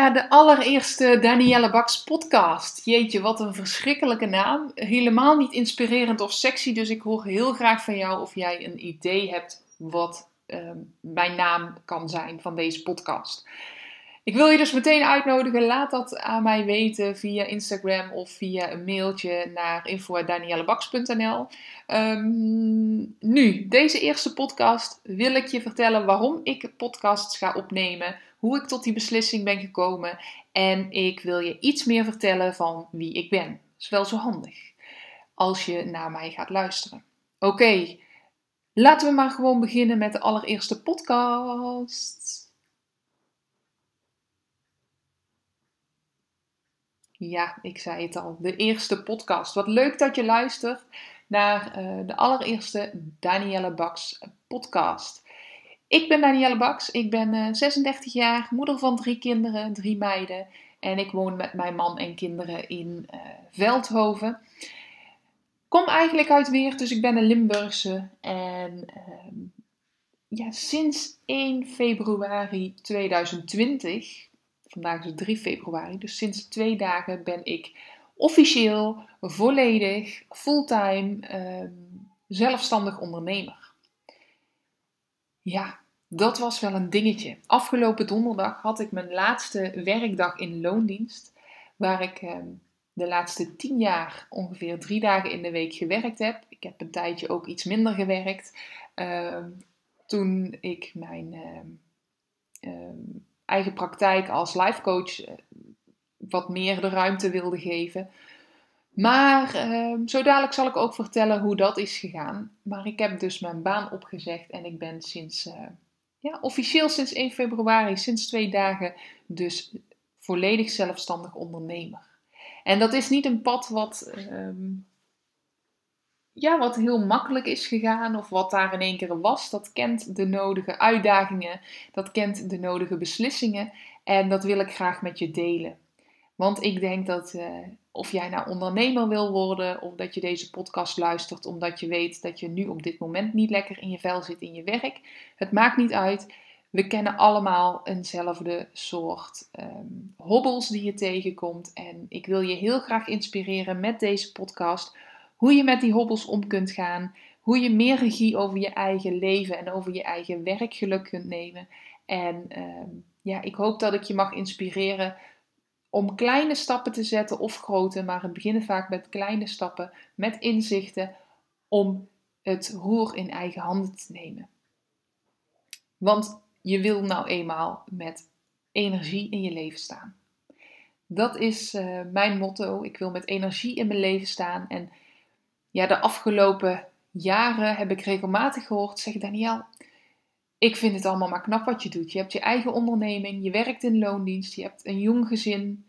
Ja, de allereerste Danielle Baks podcast. Jeetje, wat een verschrikkelijke naam. Helemaal niet inspirerend of sexy, dus ik hoor heel graag van jou of jij een idee hebt wat ehm, mijn naam kan zijn van deze podcast. Ik wil je dus meteen uitnodigen. Laat dat aan mij weten via Instagram of via een mailtje naar info.daniellebaks.nl. Um, nu, deze eerste podcast wil ik je vertellen waarom ik podcasts ga opnemen, hoe ik tot die beslissing ben gekomen en ik wil je iets meer vertellen van wie ik ben. Dat is wel zo handig als je naar mij gaat luisteren. Oké, laten we maar gewoon beginnen met de allereerste podcast. Ja, ik zei het al, de eerste podcast. Wat leuk dat je luistert naar uh, de allereerste Danielle Baks podcast. Ik ben Danielle Baks, ik ben uh, 36 jaar, moeder van drie kinderen, drie meiden. En ik woon met mijn man en kinderen in uh, Veldhoven. Kom eigenlijk uit Weert, dus ik ben een Limburgse. En ehm, ja, sinds 1 februari 2020 Vandaag is het 3 februari, dus sinds twee dagen ben ik officieel, volledig, fulltime, uh, zelfstandig ondernemer. Ja, dat was wel een dingetje. Afgelopen donderdag had ik mijn laatste werkdag in loondienst, waar ik uh, de laatste tien jaar ongeveer drie dagen in de week gewerkt heb. Ik heb een tijdje ook iets minder gewerkt. Uh, toen ik mijn ehm, eigen praktijk als life coach eh, wat meer de ruimte wilde geven. Maar uh, zo dadelijk zal ik ook vertellen hoe dat is gegaan. Maar ik heb dus mijn baan opgezegd en ik ben sinds, uh, ja, officieel sinds 1 februari, sinds twee dagen, dus volledig zelfstandig ondernemer. En dat is niet een pad wat ehm, ja, wat heel makkelijk is gegaan of wat daar in één keer was, dat kent de nodige uitdagingen, dat kent de nodige beslissingen en dat wil ik graag met je delen. Want ik denk dat uh, of jij nou ondernemer wil worden of dat je deze podcast luistert omdat je weet dat je nu op dit moment niet lekker in je vel zit in je werk, het maakt niet uit. We kennen allemaal eenzelfde soort um, hobbels die je tegenkomt en ik wil je heel graag inspireren met deze podcast hoe je met die hobbels om kunt gaan. Hoe je meer regie over je eigen leven en over je eigen werkgeluk kunt nemen. En uh, ja, ik hoop dat ik je mag inspireren om kleine stappen te zetten of grote, maar het beginnen vaak met kleine stappen, met inzichten om het roer in eigen handen te nemen. Want je wil nou eenmaal met energie in je leven staan. Dat is uh, mijn motto. Ik wil met energie in mijn leven staan en ja, de afgelopen jaren heb ik regelmatig gehoord zeggen: Daniel, ik vind het allemaal maar knap wat je doet. Je hebt je eigen onderneming, je werkt in loondienst, je hebt een jong gezin,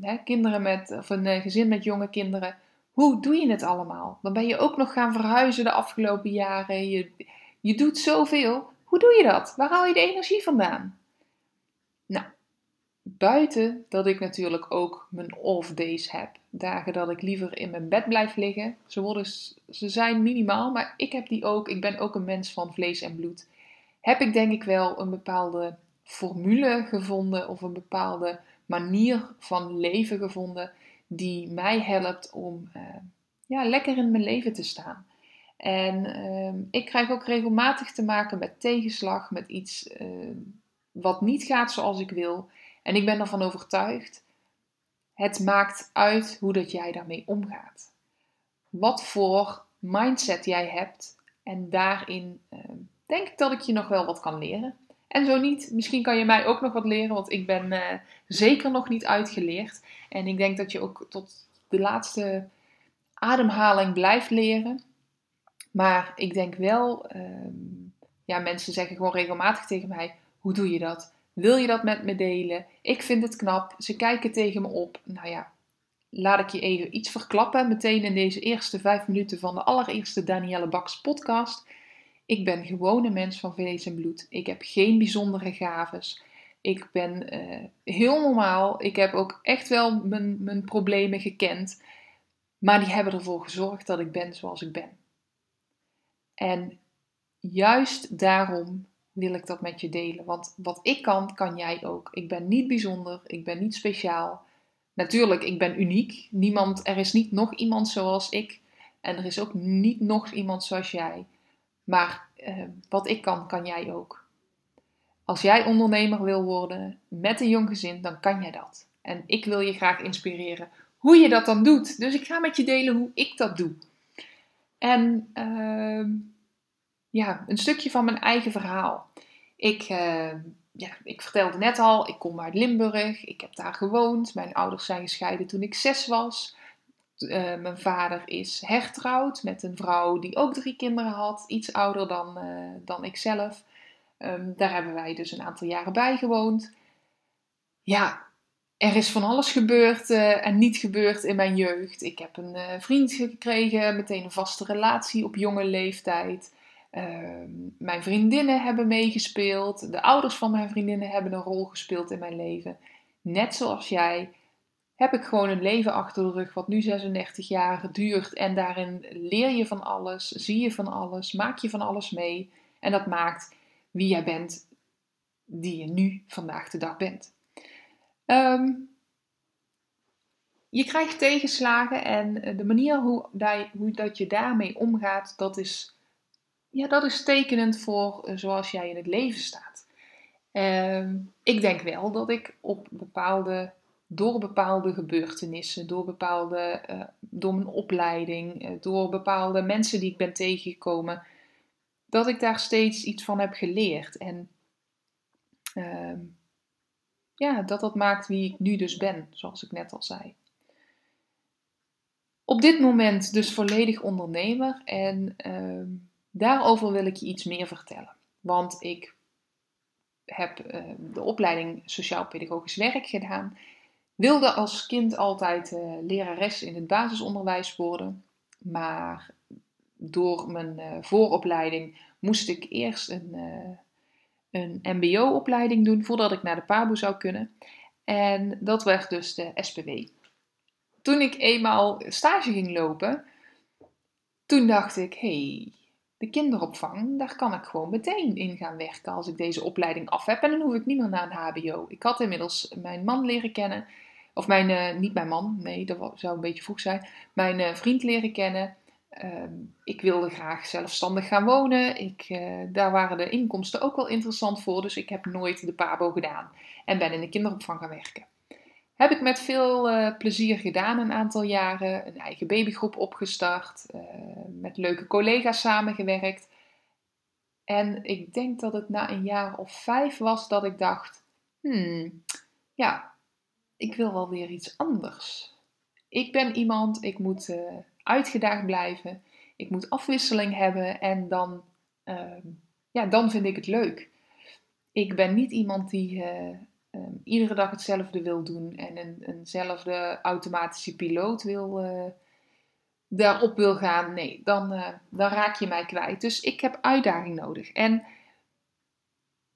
hè, kinderen met, of een uh, gezin met jonge kinderen. Hoe doe je het allemaal? Dan ben je ook nog gaan verhuizen de afgelopen jaren. Je, je doet zoveel. Hoe doe je dat? Waar haal je de energie vandaan? Nou, buiten dat ik natuurlijk ook mijn off days heb. Dagen dat ik liever in mijn bed blijf liggen. Ze, worden, ze zijn minimaal, maar ik heb die ook. Ik ben ook een mens van vlees en bloed. Heb ik denk ik wel een bepaalde formule gevonden of een bepaalde manier van leven gevonden die mij helpt om uh, ja, lekker in mijn leven te staan. En uh, ik krijg ook regelmatig te maken met tegenslag, met iets uh, wat niet gaat zoals ik wil. En ik ben ervan overtuigd, het maakt uit hoe dat jij daarmee omgaat. Wat voor mindset jij hebt en daarin uh, denk dat ik je nog wel wat kan leren. En zo niet, misschien kan je mij ook nog wat leren, want ik ben uh, zeker nog niet uitgeleerd. En ik denk dat je ook tot de laatste ademhaling blijft leren. Maar ik denk wel, uh, ja, mensen zeggen gewoon regelmatig tegen mij: hoe doe je dat? Wil je dat met me delen? Ik vind het knap. Ze kijken tegen me op. Nou ja, laat ik je even iets verklappen. Meteen in deze eerste vijf minuten van de allereerste Danielle Baks podcast. Ik ben gewoon een mens van vlees en bloed. Ik heb geen bijzondere gaves. Ik ben uh, heel normaal. Ik heb ook echt wel mijn, mijn problemen gekend. Maar die hebben ervoor gezorgd dat ik ben zoals ik ben. En juist daarom wil ik dat met je delen. Want wat ik kan, kan jij ook. Ik ben niet bijzonder, ik ben niet speciaal. Natuurlijk, ik ben uniek. Niemand, er is niet nog iemand zoals ik. En er is ook niet nog iemand zoals jij. Maar eh, wat ik kan, kan jij ook. Als jij ondernemer wil worden met een jong gezin, dan kan jij dat. En ik wil je graag inspireren hoe je dat dan doet. Dus ik ga met je delen hoe ik dat doe. En uh, ja, een stukje van mijn eigen verhaal. Ik, uh, ja, ik vertelde net al, ik kom uit Limburg. Ik heb daar gewoond. Mijn ouders zijn gescheiden toen ik zes was. Uh, mijn vader is hertrouwd met een vrouw die ook drie kinderen had. Iets ouder dan, uh, dan ik zelf. Um, daar hebben wij dus een aantal jaren bij gewoond. Ja, er is van alles gebeurd uh, en niet gebeurd in mijn jeugd. Ik heb een vriend gekregen, meteen een vaste relatie op jonge leeftijd. Uh, mijn vriendinnen hebben meegespeeld. De ouders van mijn vriendinnen hebben een rol gespeeld in mijn leven. Net zoals jij heb ik gewoon een leven achter de rug wat nu 36 jaar duurt. En daarin leer je van alles, zie je van alles, maak je van alles mee. En dat maakt wie jij bent, die je nu vandaag de dag bent. Um, je krijgt tegenslagen en de manier hoe, dat, je daarmee omgaat, dat is, ja, dat is tekenend voor uh, zoals jij in het leven staat. Um, ik denk wel dat ik op bepaalde, door bepaalde gebeurtenissen, door bepaalde, uh, door mijn opleiding, uh, door bepaalde mensen die ik ben tegengekomen, dat ik daar steeds iets van heb geleerd. En um, ja, dat dat maakt wie ik nu dus ben, zoals ik net al zei. Op dit moment dus volledig ondernemer en uh, daarover wil ik je iets meer vertellen. Want ik heb uh, de opleiding Sociaal-Pedagogisch Werk gedaan. Wilde als kind altijd uh, lerares in het basisonderwijs worden. Maar door mijn uh, vooropleiding moest ik eerst een een MBO-opleiding doen voordat ik naar de PABO zou kunnen. En dat werd dus de SPW. Toen ik eenmaal stage ging lopen, toen dacht ik: hey, de kinderopvang, daar kan ik gewoon meteen in gaan werken als ik deze opleiding af heb. En dan hoef ik niet meer naar een HBO. Ik had inmiddels mijn man leren kennen. Of mijn, uh, niet mijn man, nee, dat zou een beetje vroeg zijn. Mijn uh, vriend leren kennen. Ehm, ik wilde graag zelfstandig gaan wonen. Ik, uh, daar waren de inkomsten ook wel interessant voor, dus ik heb nooit de PABO gedaan en ben in de kinderopvang gaan werken. Heb ik met veel plezier gedaan een aantal jaren, een eigen babygroep opgestart, met leuke collega's samengewerkt. En ik denk dat het na een jaar of vijf was dat ik dacht: hmm, ja, ik wil wel weer iets anders. Ik ben iemand, ik moet uitgedaagd blijven. Ik moet afwisseling hebben en dan, uh, ja, dan vind ik het leuk. Ik ben niet iemand die uh, uh, iedere dag hetzelfde wil doen en een, eenzelfde automatische piloot wil, eh, daarop wil gaan. Nee, dan, eh, dan raak je mij kwijt. Dus ik heb uitdaging nodig. En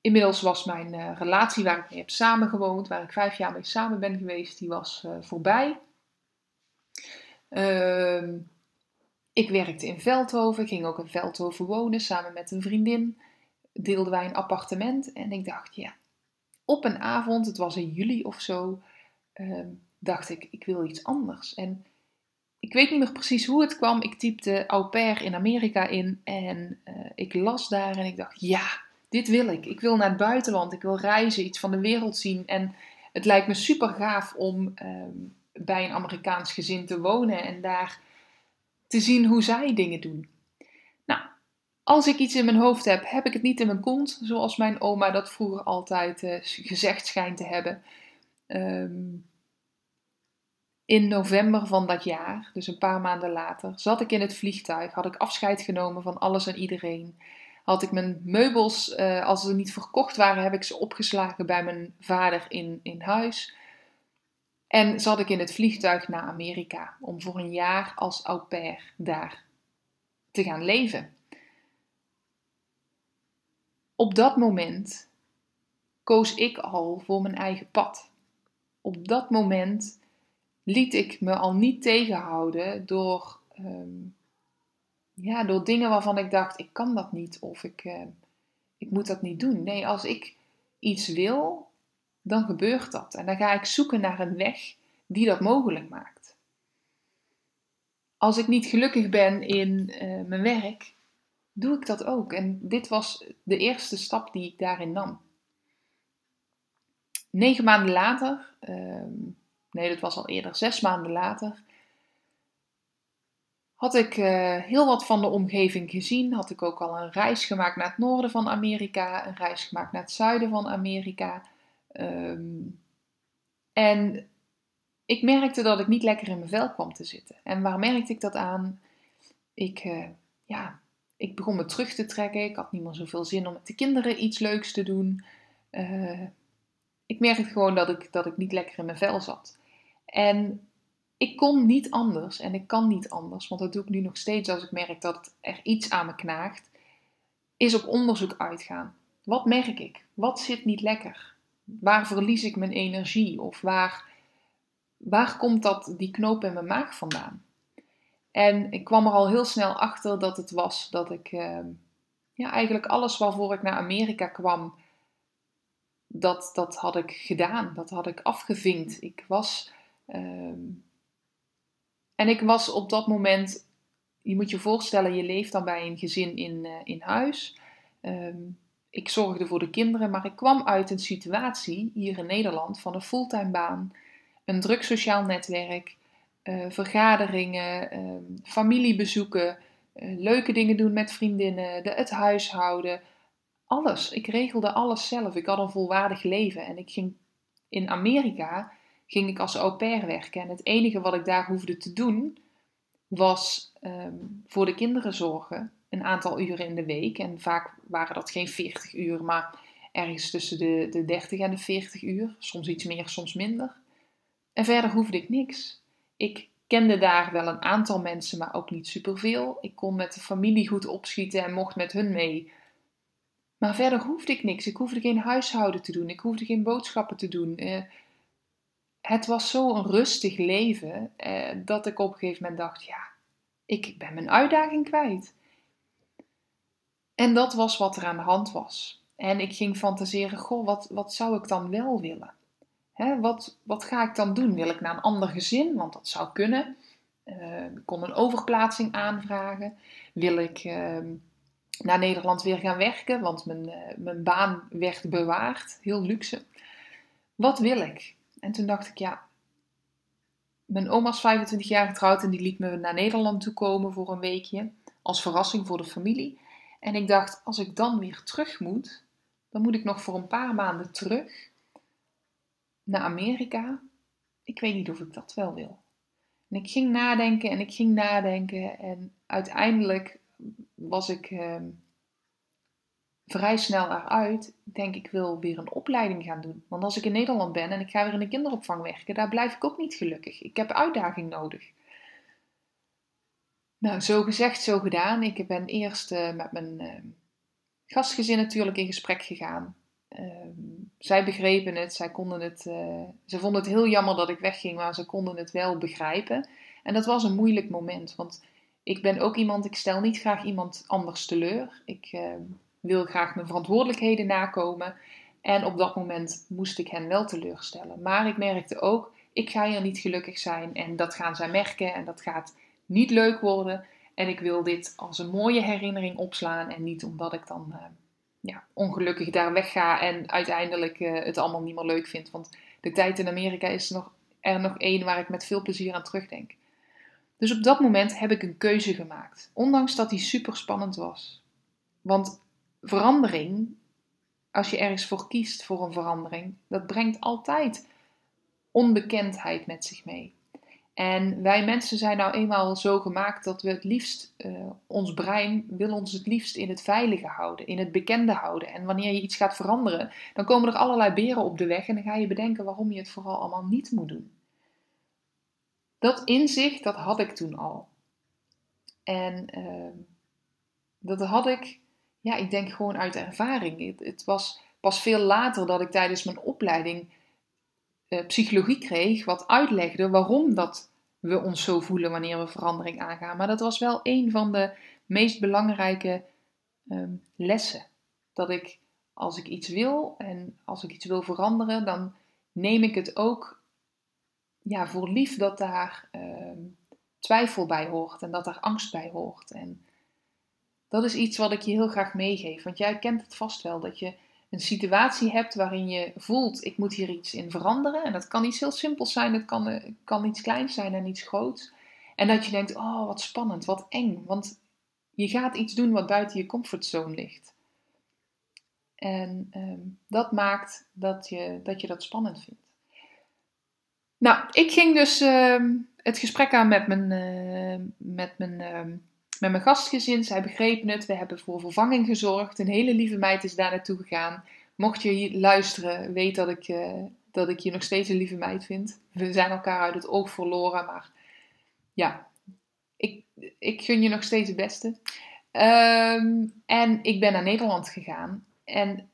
inmiddels was mijn relatie waar ik mee heb samengewoond, waar ik vijf jaar mee samen ben geweest, die was voorbij. Uh, ik werkte in Veldhoven, ging ook in Veldhoven wonen samen met een vriendin. Deelden wij een appartement en ik dacht, ja, op een avond, het was in juli of zo, uh, dacht ik, ik wil iets anders. En ik weet niet meer precies hoe het kwam. Ik typte au pair in Amerika in en uh, ik las daar en ik dacht, ja, dit wil ik. Ik wil naar het buitenland, ik wil reizen, iets van de wereld zien. En het lijkt me super gaaf om uh, bij een Amerikaans gezin te wonen en daar te zien hoe zij dingen doen. Nou, als ik iets in mijn hoofd heb, heb ik het niet in mijn kont, zoals mijn oma dat vroeger altijd uh, gezegd schijnt te hebben. Um, in november van dat jaar, dus een paar maanden later, zat ik in het vliegtuig, had ik afscheid genomen van alles en iedereen. Had ik mijn meubels, uh, als ze niet verkocht waren, heb ik ze opgeslagen bij mijn vader in, in huis. En zat ik in het vliegtuig naar Amerika om voor een jaar als au pair daar te gaan leven. Op dat moment koos ik al voor mijn eigen pad. Op dat moment liet ik me al niet tegenhouden door, ehm, ja, door dingen waarvan ik dacht: ik kan dat niet of ik, uh, ik moet dat niet doen. Nee, als ik iets wil, dan gebeurt dat. En dan ga ik zoeken naar een weg die dat mogelijk maakt. Als ik niet gelukkig ben in uh, mijn werk, doe ik dat ook. En dit was de eerste stap die ik daarin nam. Negen maanden later, ehm, nee, dat was al eerder, zes maanden later, had ik uh, heel wat van de omgeving gezien. Had ik ook al een reis gemaakt naar het noorden van Amerika, een reis gemaakt naar het zuiden van Amerika. Um, en ik merkte dat ik niet lekker in mijn vel kwam te zitten. En waar merkte ik dat aan? Ik, uh, ja, ik begon me terug te trekken. Ik had niet meer zoveel zin om met de kinderen iets leuks te doen. Uh, ik merkte gewoon dat ik, dat ik niet lekker in mijn vel zat. En ik kon niet anders en ik kan niet anders, want dat doe ik nu nog steeds als ik merk dat er iets aan me knaagt, is op onderzoek uitgaan. Wat merk ik? Wat zit niet lekker? Waar verlies ik mijn energie? Of waar, waar komt dat, die knoop in mijn maag vandaan? En ik kwam er al heel snel achter dat het was dat ik uh, ja, eigenlijk alles waarvoor ik naar Amerika kwam, dat, dat had ik gedaan. Dat had ik afgevinkt. Ik was. Uh, en ik was op dat moment. Je moet je voorstellen, je leeft dan bij een gezin in, uh, in huis. Uh, ik zorgde voor de kinderen, maar ik kwam uit een situatie hier in Nederland van een fulltime baan, een druk sociaal netwerk, uh, vergaderingen, ehm, familiebezoeken, uh, leuke dingen doen met vriendinnen, de, het huishouden. Alles. Ik regelde alles zelf. Ik had een volwaardig leven. En ik ging in Amerika ging ik als au pair werken. En het enige wat ik daar hoefde te doen was um, voor de kinderen zorgen. Een aantal uren in de week. En vaak waren dat geen 40 uur, maar ergens tussen de, de 30 en de 40 uur. Soms iets meer, soms minder. En verder hoefde ik niks. Ik kende daar wel een aantal mensen, maar ook niet superveel. Ik kon met de familie goed opschieten en mocht met hun mee. Maar verder hoefde ik niks. Ik hoefde geen huishouden te doen. Ik hoefde geen boodschappen te doen. Eh, het was zo'n rustig leven eh, dat ik op een gegeven moment dacht: ja, ik ben mijn uitdaging kwijt. En dat was wat er aan de hand was. En ik ging fantaseren: goh, wat, wat zou ik dan wel willen? wat, wat ga ik dan doen? Wil ik naar een ander gezin? Want dat zou kunnen. Uh, ik kon een overplaatsing aanvragen. Wil ik uh, naar Nederland weer gaan werken? Want mijn, uh, mijn baan werd bewaard. Heel luxe. Wat wil ik? En toen dacht ik, ja, mijn oma is 25 jaar getrouwd en die liet me naar Nederland toe komen voor een weekje. Als verrassing voor de familie. En ik dacht, als ik dan weer terug moet, dan moet ik nog voor een paar maanden terug naar Amerika. Ik weet niet of ik dat wel wil. En ik ging nadenken en ik ging nadenken. En uiteindelijk was ik uh, vrij snel eruit. Ik denk, ik wil weer een opleiding gaan doen. Want als ik in Nederland ben en ik ga weer in de kinderopvang werken, daar blijf ik ook niet gelukkig. Ik heb uitdaging nodig. Nou, zo gezegd, zo gedaan. Ik ben eerst uh, met mijn uh, gastgezin natuurlijk in gesprek gegaan. Ehm, zij begrepen het, zij konden het, uh, ze vonden het heel jammer dat ik wegging, maar ze konden het wel begrijpen. En dat was een moeilijk moment, want ik ben ook iemand, ik stel niet graag iemand anders teleur. Ik uh, wil graag mijn verantwoordelijkheden nakomen. En op dat moment moest ik hen wel teleurstellen. Maar ik merkte ook, ik ga hier niet gelukkig zijn en dat gaan zij merken en dat gaat niet leuk worden. En ik wil dit als een mooie herinnering opslaan en niet omdat ik dan uh, ja, ongelukkig daar wegga en uiteindelijk uh, het allemaal niet meer leuk vind. Want de tijd in Amerika is nog, er nog één waar ik met veel plezier aan terugdenk. Dus op dat moment heb ik een keuze gemaakt, ondanks dat die super spannend was. Want verandering, als je ergens voor kiest voor een verandering, dat brengt altijd onbekendheid met zich mee. En wij mensen zijn nou eenmaal zo gemaakt dat we het liefst, uh, ons brein wil ons het liefst in het veilige houden, in het bekende houden. En wanneer je iets gaat veranderen, dan komen er allerlei beren op de weg en dan ga je bedenken waarom je het vooral allemaal niet moet doen. Dat inzicht, dat had ik toen al. En uh, dat had ik, ja, ik denk gewoon uit ervaring. Het, het, was pas veel later dat ik tijdens mijn opleiding uh, psychologie kreeg, wat uitlegde waarom dat we ons zo voelen wanneer we verandering aangaan. Maar dat was wel een van de meest belangrijke um, lessen. Dat ik, als ik iets wil en als ik iets wil veranderen, dan neem ik het ook ja, voor lief dat daar um, twijfel bij hoort en dat daar angst bij hoort. En dat is iets wat ik je heel graag meegeef. Want jij kent het vast wel, dat je een situatie hebt waarin je voelt, ik moet hier iets in veranderen. En dat kan iets heel simpels zijn, het kan, eh, kan iets kleins zijn en iets groots. En dat je denkt, oh wat spannend, wat eng. Want je gaat iets doen wat buiten je comfortzone ligt. En um, dat maakt dat je, dat spannend vindt. Nou, ik ging dus uh, het gesprek aan met mijn, uh, met mijn, uh, met mijn gastgezin. Zij begrepen het. We hebben voor vervanging gezorgd. Een hele lieve meid is daar naartoe gegaan. Mocht je hier luisteren, weet dat ik, uh, dat ik je nog steeds een lieve meid vind. We zijn elkaar uit het oog verloren, maar ja, ik, ik gun je nog steeds het beste. Um, en ik ben naar Nederland gegaan. En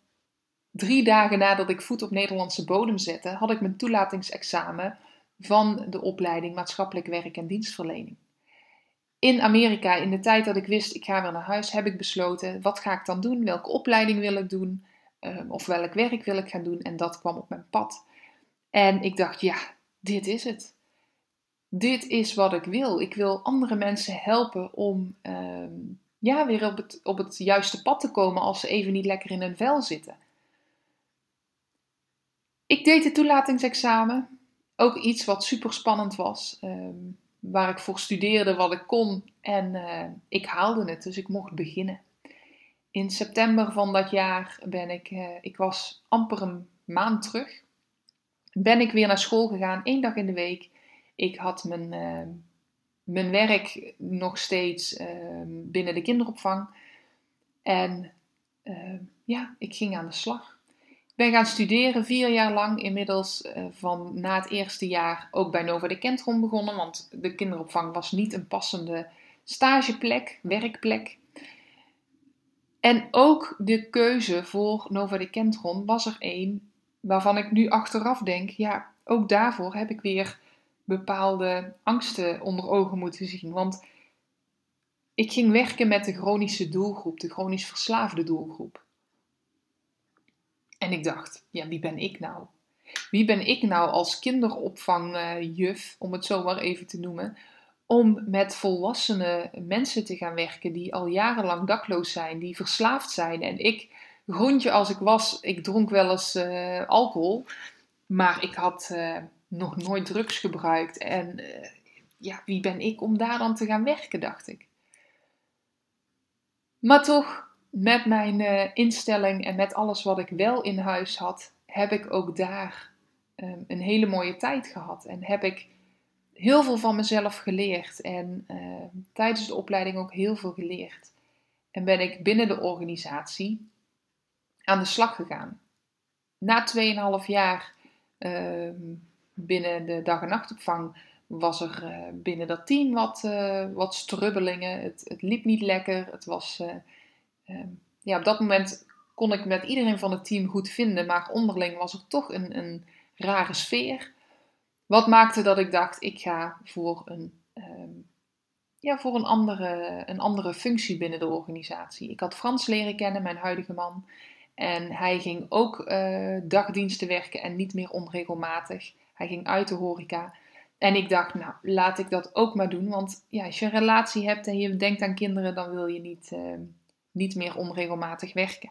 drie dagen nadat ik voet op Nederlandse bodem zette, had ik mijn toelatingsexamen van de opleiding maatschappelijk werk en dienstverlening. In Amerika, in de tijd dat ik wist ik ga weer naar huis, heb ik besloten wat ga ik dan doen, welke opleiding wil ik doen um, of welk werk wil ik gaan doen en dat kwam op mijn pad. En ik dacht, ja, dit is het. Dit is wat ik wil. Ik wil andere mensen helpen om um, ja, weer op het, op het juiste pad te komen als ze even niet lekker in hun vel zitten. Ik deed het toelatingsexamen. Ook iets wat super spannend was. Um, waar ik voor studeerde wat ik kon. En uh, ik haalde het, dus ik mocht beginnen. In september van dat jaar ben ik, uh, ik was amper een maand terug, ben ik weer naar school gegaan, één dag in de week. Ik had mijn, uh, mijn werk nog steeds binnen de kinderopvang. En ja, ik ging aan de slag ben gaan studeren, vier jaar lang. Inmiddels uh, van na het eerste jaar ook bij Nova de Kentron begonnen. Want de kinderopvang was niet een passende stageplek, werkplek. En ook de keuze voor Nova de Kentron was er één waarvan ik nu achteraf denk, ja, ook daarvoor heb ik weer bepaalde angsten onder ogen moeten zien. Want ik ging werken met de chronische doelgroep, de chronisch verslaafde doelgroep. En ik dacht, ja, wie ben ik nou? Wie ben ik nou als kinderopvangjuf, om het zo maar even te noemen, om met volwassene mensen te gaan werken die al jarenlang dakloos zijn, die verslaafd zijn. En ik, grondje als ik was, ik dronk wel eens uh, alcohol, maar ik had uh, nog nooit drugs gebruikt. En uh, ja, wie ben ik om daar dan te gaan werken, dacht ik. Maar toch met mijn uh, instelling en met alles wat ik wel in huis had, heb ik ook daar um, een hele mooie tijd gehad. En heb ik heel veel van mezelf geleerd. En uh, tijdens de opleiding ook heel veel geleerd. En ben ik binnen de organisatie aan de slag gegaan. Na 2,5 jaar uh, binnen de dag- en nachtopvang was er uh, binnen dat team wat, uh, wat strubbelingen. Het, het, liep niet lekker. Het was Ehm, ja, op dat moment kon ik met iedereen van het team goed vinden, maar onderling was er toch een, een rare sfeer. Wat maakte dat ik dacht, ik ga voor een, um, ja, voor een, andere, een andere functie binnen de organisatie. Ik had Frans leren kennen, mijn huidige man. En hij ging ook uh, dagdiensten werken en niet meer onregelmatig. Hij ging uit de horeca. En ik dacht, nou, laat ik dat ook maar doen. Want ja, als je een relatie hebt en je denkt aan kinderen, dan wil je niet, uh, niet meer onregelmatig werken.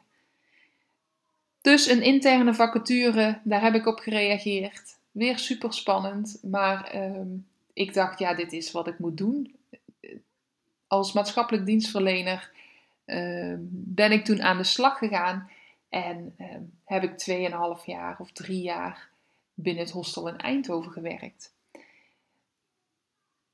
Dus een interne vacature, daar heb ik op gereageerd. Weer super spannend, maar uh, ik dacht, ja, dit is wat ik moet doen. Als maatschappelijk dienstverlener uh, ben ik toen aan de slag gegaan en uh, heb ik 2,5 jaar of 3 jaar binnen het hostel in Eindhoven gewerkt.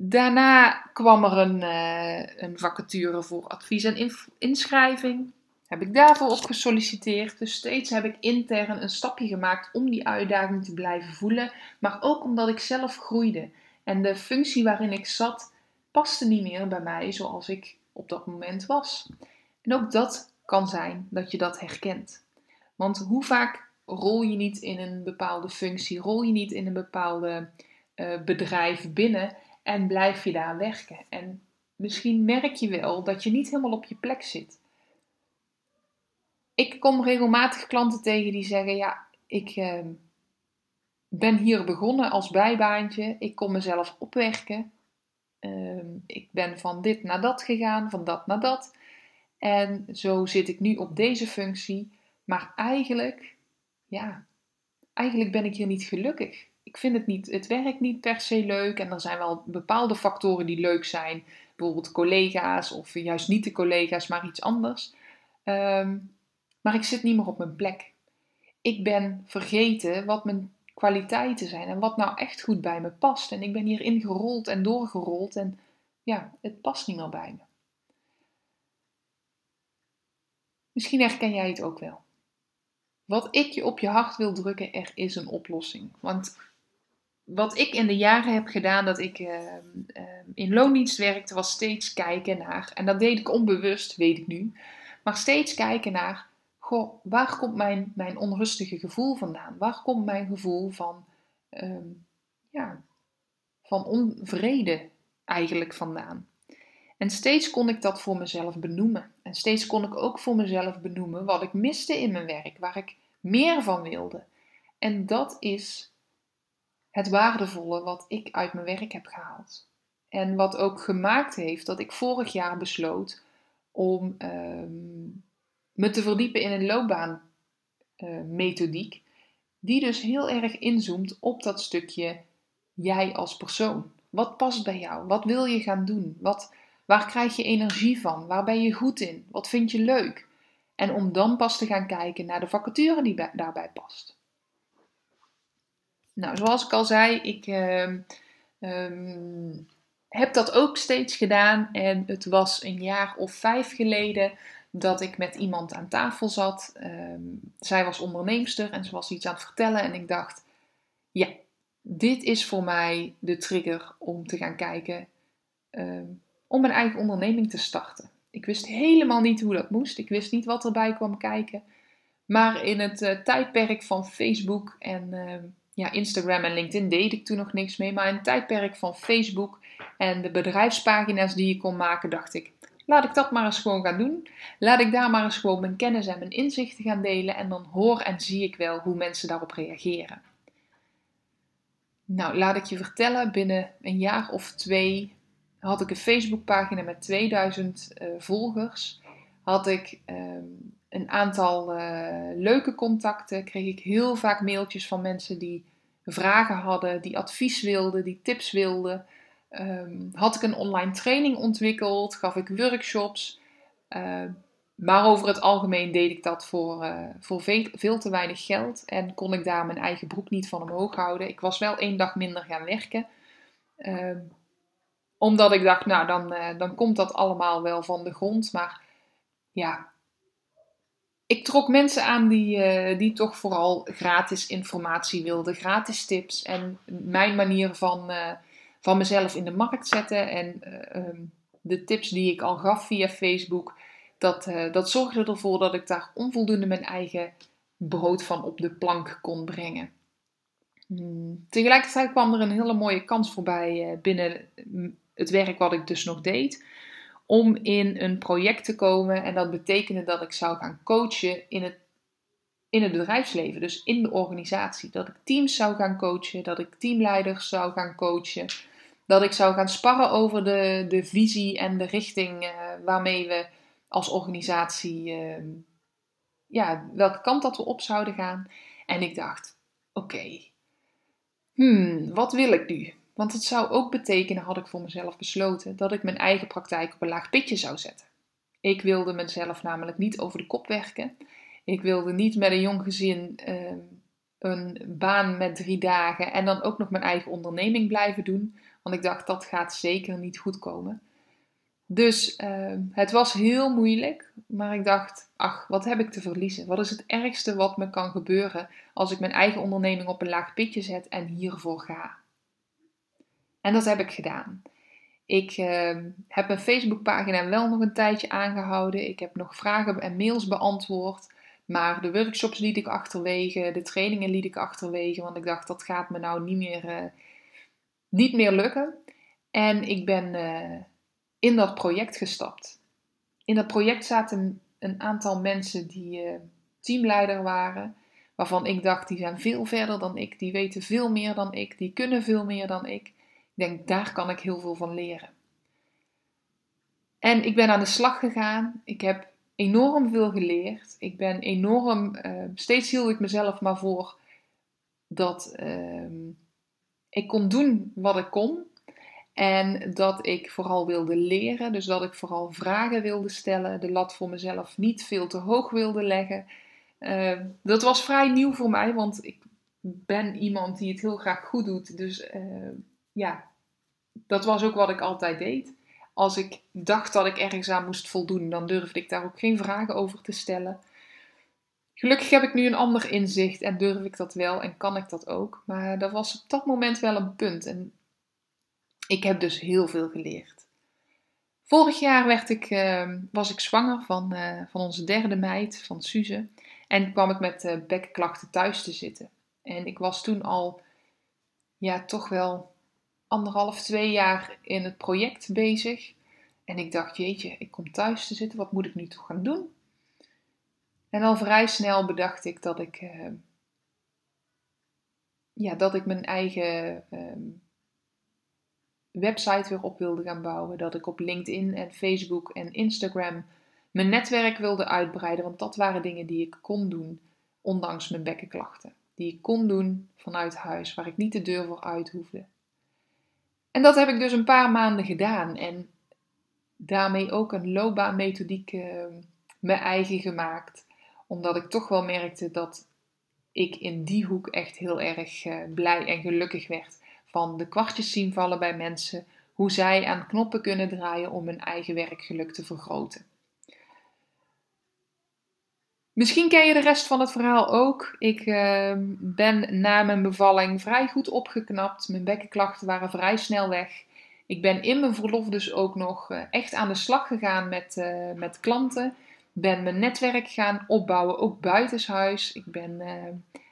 Daarna kwam er een, uh, een vacature voor advies en inschrijving. Heb ik daarvoor op gesolliciteerd. Dus steeds heb ik intern een stapje gemaakt om die uitdaging te blijven voelen. Maar ook omdat ik zelf groeide. En de functie waarin ik zat paste niet meer bij mij zoals ik op dat moment was. En ook dat kan zijn dat je dat herkent. Want hoe vaak rol je niet in een bepaalde functie, rol je niet in een bepaalde uh, bedrijf binnen en blijf je daar werken? En misschien merk je wel dat je niet helemaal op je plek zit. Ik kom regelmatig klanten tegen die zeggen: Ja, ik uh, ben hier begonnen als bijbaantje, ik kon mezelf opwerken. Uh, ik ben van dit naar dat gegaan, van dat naar dat. En zo zit ik nu op deze functie. Maar eigenlijk, ja, eigenlijk ben ik hier niet gelukkig. Ik vind het niet, het werkt niet per se leuk. En er zijn wel bepaalde factoren die leuk zijn. Bijvoorbeeld collega's of juist niet de collega's, maar iets anders. Ehm, maar ik zit niet meer op mijn plek. Ik ben vergeten wat mijn kwaliteiten zijn en wat nou echt goed bij me past. En ik ben hier ingerold en doorgerold en ja, het past niet meer bij me. Misschien herken jij het ook wel. Wat ik je op je hart wil drukken, er is een oplossing. Want wat ik in de jaren heb gedaan dat ik uh, uh, in loondienst werkte, was steeds kijken naar, en dat deed ik onbewust, weet ik nu, maar steeds kijken naar, goh, waar komt mijn, mijn onrustige gevoel vandaan? Waar komt mijn gevoel van, uh, ja, van onvrede eigenlijk vandaan? En steeds kon ik dat voor mezelf benoemen. En steeds kon ik ook voor mezelf benoemen wat ik miste in mijn werk, waar ik meer van wilde. En dat is het waardevolle wat ik uit mijn werk heb gehaald. En wat ook gemaakt heeft dat ik vorig jaar besloot om ehm, me te verdiepen in een loopbaanmethodiek, uh, die dus heel erg inzoomt op dat stukje jij als persoon. Wat past bij jou? Wat wil je gaan doen? Wat, Waar krijg je energie van? Waar ben je goed in? Wat vind je leuk? En om dan pas te gaan kijken naar de vacature die daarbij past. Nou, zoals ik al zei, ik uh, um, heb dat ook steeds gedaan. En het was een jaar of vijf geleden dat ik met iemand aan tafel zat. Um, zij was onderneemster en ze was iets aan het vertellen. En ik dacht, ja, dit is voor mij de trigger om te gaan kijken om een eigen onderneming te starten. Ik wist helemaal niet hoe dat moest. Ik wist niet wat erbij kwam kijken. Maar in het uh, tijdperk van Facebook en ja, Instagram en LinkedIn deed ik toen nog niks mee. Maar in het tijdperk van Facebook en de bedrijfspagina's die je kon maken, dacht ik: laat ik dat maar eens gewoon gaan doen. Laat ik daar maar eens gewoon mijn kennis en mijn inzichten gaan delen. En dan hoor en zie ik wel hoe mensen daarop reageren. Nou, laat ik je vertellen, binnen een jaar of twee had ik een Facebookpagina met 2000 uh, eh, volgers. Had ik um, een aantal uh, leuke contacten. Kreeg ik heel vaak mailtjes van mensen die vragen hadden, die advies wilden, die tips wilden. Um, had ik een online training ontwikkeld, gaf ik workshops. Uh, maar over het algemeen deed ik dat voor, uh, voor veel, te weinig geld en kon ik daar mijn eigen broek niet van omhoog houden. Ik was wel één dag minder gaan werken. Uh, omdat ik dacht, nou, dan, uh, dan komt dat allemaal wel van de grond. Maar ja, ik trok mensen aan die, uh, die toch vooral gratis informatie wilden, gratis tips en mijn manier van, uh, van mezelf in de markt zetten. En um, de tips die ik al gaf via Facebook, dat, dat zorgde ervoor dat ik daar onvoldoende mijn eigen brood van op de plank kon brengen. Hmm. Tegelijkertijd kwam er een hele mooie kans voorbij binnen het werk wat ik dus nog deed, om in een project te komen. En dat betekende dat ik zou gaan coachen in het, in het bedrijfsleven, dus in de organisatie. Dat ik teams zou gaan coachen, dat ik teamleiders zou gaan coachen. Dat ik zou gaan sparren over de, de visie en de richting uh, waarmee we als organisatie, uh, ja, welke kant dat we op zouden gaan. En ik dacht, oké, hmm, wat wil ik nu? Want het zou ook betekenen, had ik voor mezelf besloten, dat ik mijn eigen praktijk op een laag pitje zou zetten. Ik wilde mezelf namelijk niet over de kop werken. Ik wilde niet met een jong gezin uh, een baan met drie dagen en dan ook nog mijn eigen onderneming blijven doen. Want ik dacht, dat gaat zeker niet goed komen. Dus uh, het was heel moeilijk, maar ik dacht, ach, wat heb ik te verliezen? Wat is het ergste wat me kan gebeuren als ik mijn eigen onderneming op een laag pitje zet en hiervoor ga? En dat heb ik gedaan. Ik uh, heb mijn Facebookpagina wel nog een tijdje aangehouden. Ik heb nog vragen en mails beantwoord. Maar de workshops liet ik achterwege, de trainingen liet ik achterwege, want ik dacht dat gaat me nou niet meer, uh, niet meer lukken. En ik ben uh, in dat project gestapt. In dat project zaten een aantal mensen die uh, teamleider waren, waarvan ik dacht die zijn veel verder dan ik, die weten veel meer dan ik, die kunnen veel meer dan ik. Denk daar kan ik heel veel van leren. En ik ben aan de slag gegaan. Ik heb enorm veel geleerd. Ik ben enorm, uh, steeds hield ik mezelf maar voor dat uh, ik kon doen wat ik kon. En dat ik vooral wilde leren. Dus dat ik vooral vragen wilde stellen. De lat voor mezelf niet veel te hoog wilde leggen. Uh, dat was vrij nieuw voor mij, want ik ben iemand die het heel graag goed doet. Dus ja, dat was ook wat ik altijd deed als ik dacht dat ik ergens aan moest voldoen, dan durfde ik daar ook geen vragen over te stellen. Gelukkig heb ik nu een ander inzicht en durf ik dat wel en kan ik dat ook. Maar dat was op dat moment wel een punt en ik heb dus heel veel geleerd. Vorig jaar werd ik, uh, was ik zwanger van, uh, van onze derde meid, van Suze. En kwam ik met uh, bekkenklachten thuis te zitten. En ik was toen al, ja, toch wel anderhalf, twee jaar in het project bezig. En ik dacht, jeetje, ik kom thuis te zitten, wat moet ik nu toch gaan doen? En al vrij snel bedacht ik dat ik, uh, ja, dat ik mijn eigen uh, website weer op wilde gaan bouwen. Dat ik op LinkedIn en Facebook en Instagram mijn netwerk wilde uitbreiden. Want dat waren dingen die ik kon doen, ondanks mijn bekkenklachten. Die ik kon doen vanuit huis, waar ik niet de deur voor uit hoefde. En dat heb ik dus een paar maanden gedaan. En daarmee ook een loopbaanmethodiek uh, mijn eigen gemaakt. Omdat ik toch wel merkte dat ik in die hoek echt heel erg uh, blij en gelukkig werd. Van de kwartjes zien vallen bij mensen. Hoe zij aan knoppen kunnen draaien om hun eigen werkgeluk te vergroten. Misschien ken je de rest van het verhaal ook. Ik uh, ben na mijn bevalling vrij goed opgeknapt. Mijn bekkenklachten waren vrij snel weg. Ik ben in mijn verlof dus ook nog uh, echt aan de slag gegaan met, uh, met klanten. Ben mijn netwerk gaan opbouwen, ook buitenshuis. Ik ben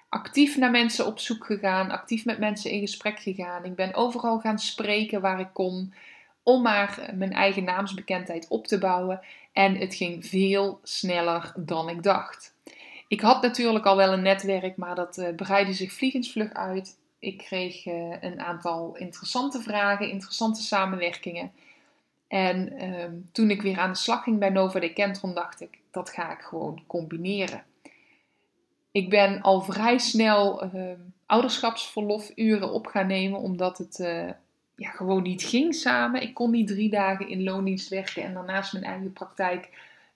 actief naar mensen op zoek gegaan, actief met mensen in gesprek gegaan. Ik ben overal gaan spreken waar ik kon om maar mijn eigen naamsbekendheid op te bouwen. En het ging veel sneller dan ik dacht. Ik had natuurlijk al wel een netwerk, maar dat uh, breidde zich vliegensvlug uit. Ik kreeg uh, een aantal interessante vragen, interessante samenwerkingen. En uh, toen ik weer aan de slag ging bij Nova Decentron, dacht ik, dat ga ik gewoon combineren. Ik ben al vrij snel ehm, ouderschapsverlofuren op gaan nemen, omdat het eh, ja, gewoon niet ging samen. Ik kon niet drie dagen in loondienst werken en daarnaast mijn eigen praktijk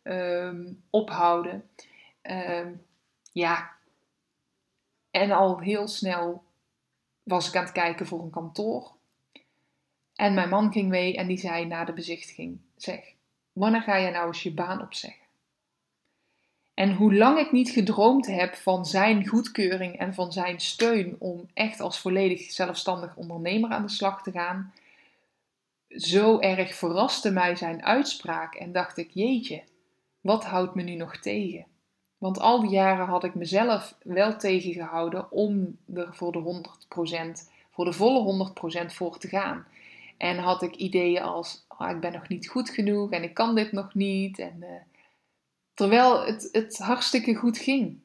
um, ophouden. Um, ja, en al heel snel was ik aan het kijken voor een kantoor. En mijn man ging mee en die zei na de bezichtiging: Zeg, wanneer ga je nou eens je baan opzeggen? En hoe lang ik niet gedroomd heb van zijn goedkeuring en van zijn steun om echt als volledig zelfstandig ondernemer aan de slag te gaan, zo erg verraste mij zijn uitspraak en dacht ik: jeetje, wat houdt me nu nog tegen? Want al die jaren had ik mezelf wel tegengehouden om er voor de 100%, voor de volle 100% voor te gaan. En had ik ideeën als: oh, ik ben nog niet goed genoeg en ik kan dit nog niet. En, uh, Terwijl het, het hartstikke goed ging.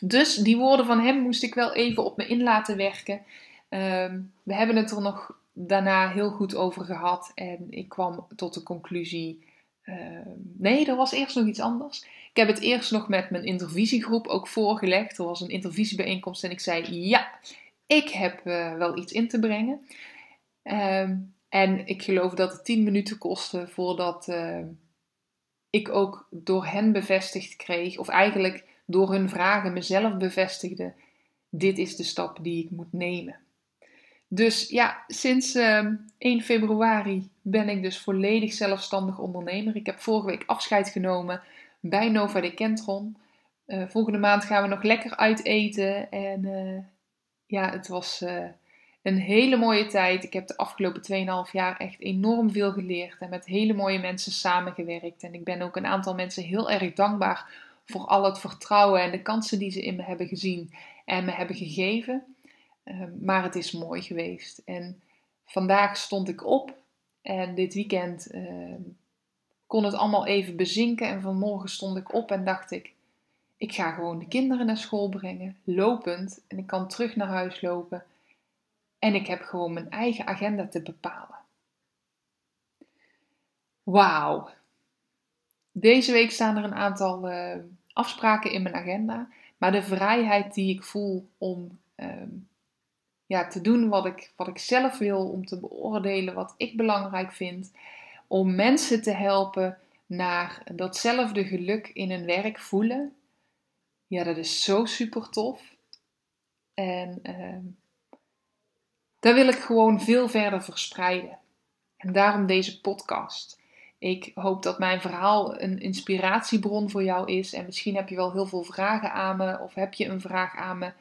Dus die woorden van hem moest ik wel even op me in laten werken. Ehm, we hebben het er nog daarna heel goed over gehad. En ik kwam tot de conclusie. Ehm, nee, er was eerst nog iets anders. Ik heb het eerst nog met mijn intervisiegroep ook voorgelegd. Er was een intervisiebijeenkomst en ik zei: Ja, ik heb uh, wel iets in te brengen. Um, en ik geloof dat het 10 minuten kostte voordat ik ook door hen bevestigd kreeg, of eigenlijk door hun vragen mezelf bevestigde: dit is de stap die ik moet nemen. Dus ja, sinds 1 ehm, februari ben ik dus volledig zelfstandig ondernemer. Ik heb vorige week afscheid genomen bij Nova de Kentron. Uh, volgende maand gaan we nog lekker uit eten. En uh, ja, het was uh, een hele mooie tijd. Ik heb de afgelopen 2,5 jaar echt enorm veel geleerd en met hele mooie mensen samengewerkt. En ik ben ook een aantal mensen heel erg dankbaar voor al het vertrouwen en de kansen die ze in me hebben gezien en me hebben gegeven. Ehm, maar het is mooi geweest. En vandaag stond ik op en dit weekend uh, kon het allemaal even bezinken. En vanmorgen stond ik op en dacht ik: ik ga gewoon de kinderen naar school brengen, lopend. En ik kan terug naar huis lopen. En ik heb gewoon mijn eigen agenda te bepalen. Wauw. Deze week staan er een aantal uh, afspraken in mijn agenda. Maar de vrijheid die ik voel om uh, ja, te doen wat ik, wat ik zelf wil, om te beoordelen wat ik belangrijk vind, om mensen te helpen naar datzelfde geluk in hun werk voelen. Ja, dat is zo super tof. En uh, daar wil ik gewoon veel verder verspreiden. En daarom deze podcast. Ik hoop dat mijn verhaal een inspiratiebron voor jou is. En misschien heb je wel heel veel vragen aan me. Of heb je een vraag aan me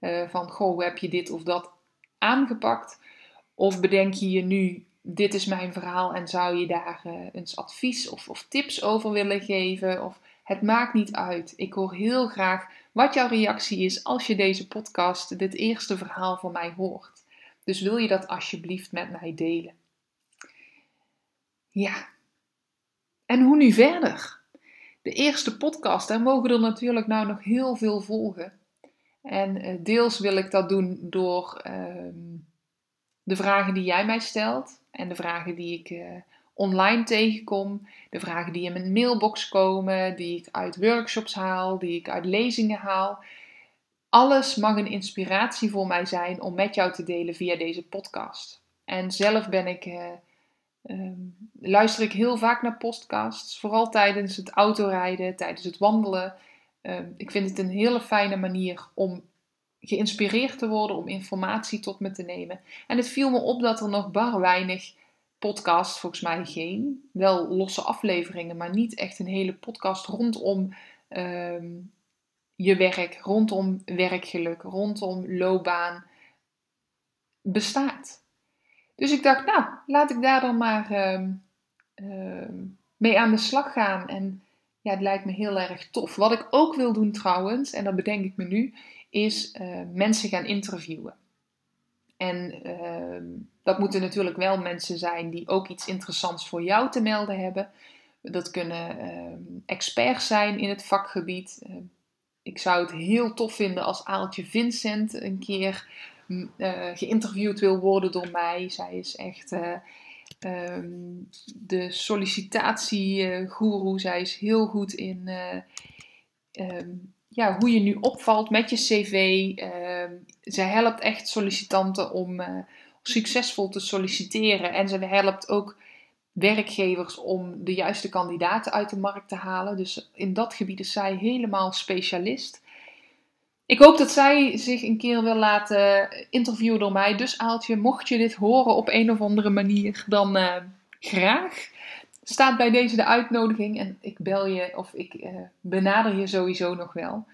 uh, van, goh, hoe heb je dit of dat aangepakt? Of bedenk je je nu, dit is mijn verhaal en zou je daar uh, eens advies of, of tips over willen geven? Of het maakt niet uit. Ik hoor heel graag wat jouw reactie is als je deze podcast, dit eerste verhaal van mij hoort. Dus wil je dat alsjeblieft met mij delen? Ja. En hoe nu verder? De eerste podcast, daar mogen er natuurlijk nou nog heel veel volgen. En uh, deels wil ik dat doen door uh, de vragen die jij mij stelt en de vragen die ik uh, online tegenkom, de vragen die in mijn mailbox komen, die ik uit workshops haal, die ik uit lezingen haal. Alles mag een inspiratie voor mij zijn om met jou te delen via deze podcast. En zelf ben ik, uh, um, luister ik heel vaak naar podcasts, vooral tijdens het autorijden, tijdens het wandelen. Um, ik vind het een hele fijne manier om geïnspireerd te worden, om informatie tot me te nemen. En het viel me op dat er nog bar weinig podcast, volgens mij geen. Wel losse afleveringen, maar niet echt een hele podcast rondom um, je werk, rondom werkgeluk, rondom loopbaan bestaat. Dus ik dacht, nou, laat ik daar dan maar um, um, mee aan de slag gaan. En ja, het lijkt me heel erg tof. Wat ik ook wil doen trouwens, en dat bedenk ik me nu, is uh, mensen gaan interviewen. En uh, dat moeten natuurlijk wel mensen zijn die ook iets interessants voor jou te melden hebben. Dat kunnen experts zijn in het vakgebied. Uh, ik zou het heel tof vinden als Aaltje Vincent een keer uh, geïnterviewd wil worden door mij. Zij is echt um, de sollicitatiegoeroe. Zij is heel goed in um, ja, hoe je nu opvalt met je cv. Uh, zij helpt echt sollicitanten om uh, succesvol te solliciteren. En ze helpt ook werkgevers om de juiste kandidaten uit de markt te halen. Dus in dat gebied is zij helemaal specialist. Ik hoop dat zij zich een keer wil laten interviewen door mij. Dus Aaltje, mocht je dit horen op een of andere manier, dan uh, graag staat bij deze de uitnodiging en ik bel je of ik uh, benader je sowieso nog wel.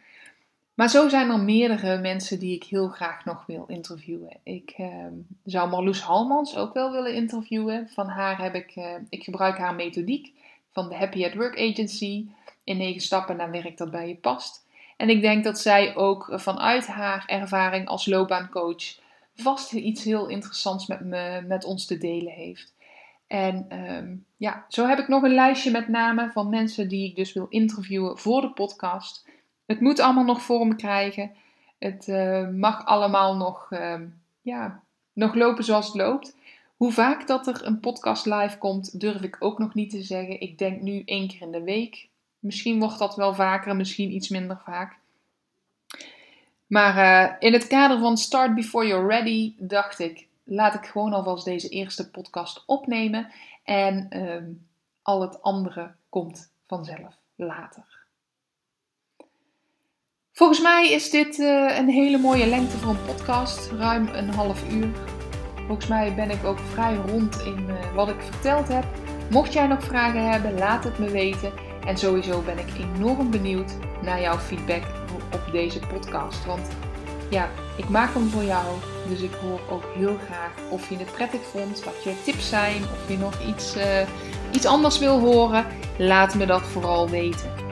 Maar zo zijn er meerdere mensen die ik heel graag nog wil interviewen. Ik uh, zou Marloes Halmans ook wel willen interviewen. Van haar heb ik, uh, ik gebruik haar methodiek van de Happy at Work Agency. In negen stappen naar werk dat bij je past. En ik denk dat zij ook vanuit haar ervaring als loopbaancoach vast iets heel interessants met, me, met ons te delen heeft. En um, ja, zo heb ik nog een lijstje met namen van mensen die ik dus wil interviewen voor de podcast. Het moet allemaal nog vorm krijgen. Het uh, mag allemaal nog, uh, ja, nog lopen zoals het loopt. Hoe vaak dat er een podcast live komt, durf ik ook nog niet te zeggen. Ik denk nu één keer in de week. Misschien wordt dat wel vaker, misschien iets minder vaak. Maar uh, in het kader van Start Before You're Ready dacht ik, laat ik gewoon alvast deze eerste podcast opnemen. En uh, al het andere komt vanzelf later. Volgens mij is dit uh, een hele mooie lengte voor een podcast, ruim een half uur. Volgens mij ben ik ook vrij rond in uh, wat ik verteld heb. Mocht jij nog vragen hebben, laat het me weten. En sowieso ben ik enorm benieuwd naar jouw feedback op deze podcast. Want ja, ik maak hem voor jou. Dus ik hoor ook heel graag of je het prettig vond, wat je tips zijn, of je nog iets, uh, iets anders wil horen. Laat me dat vooral weten.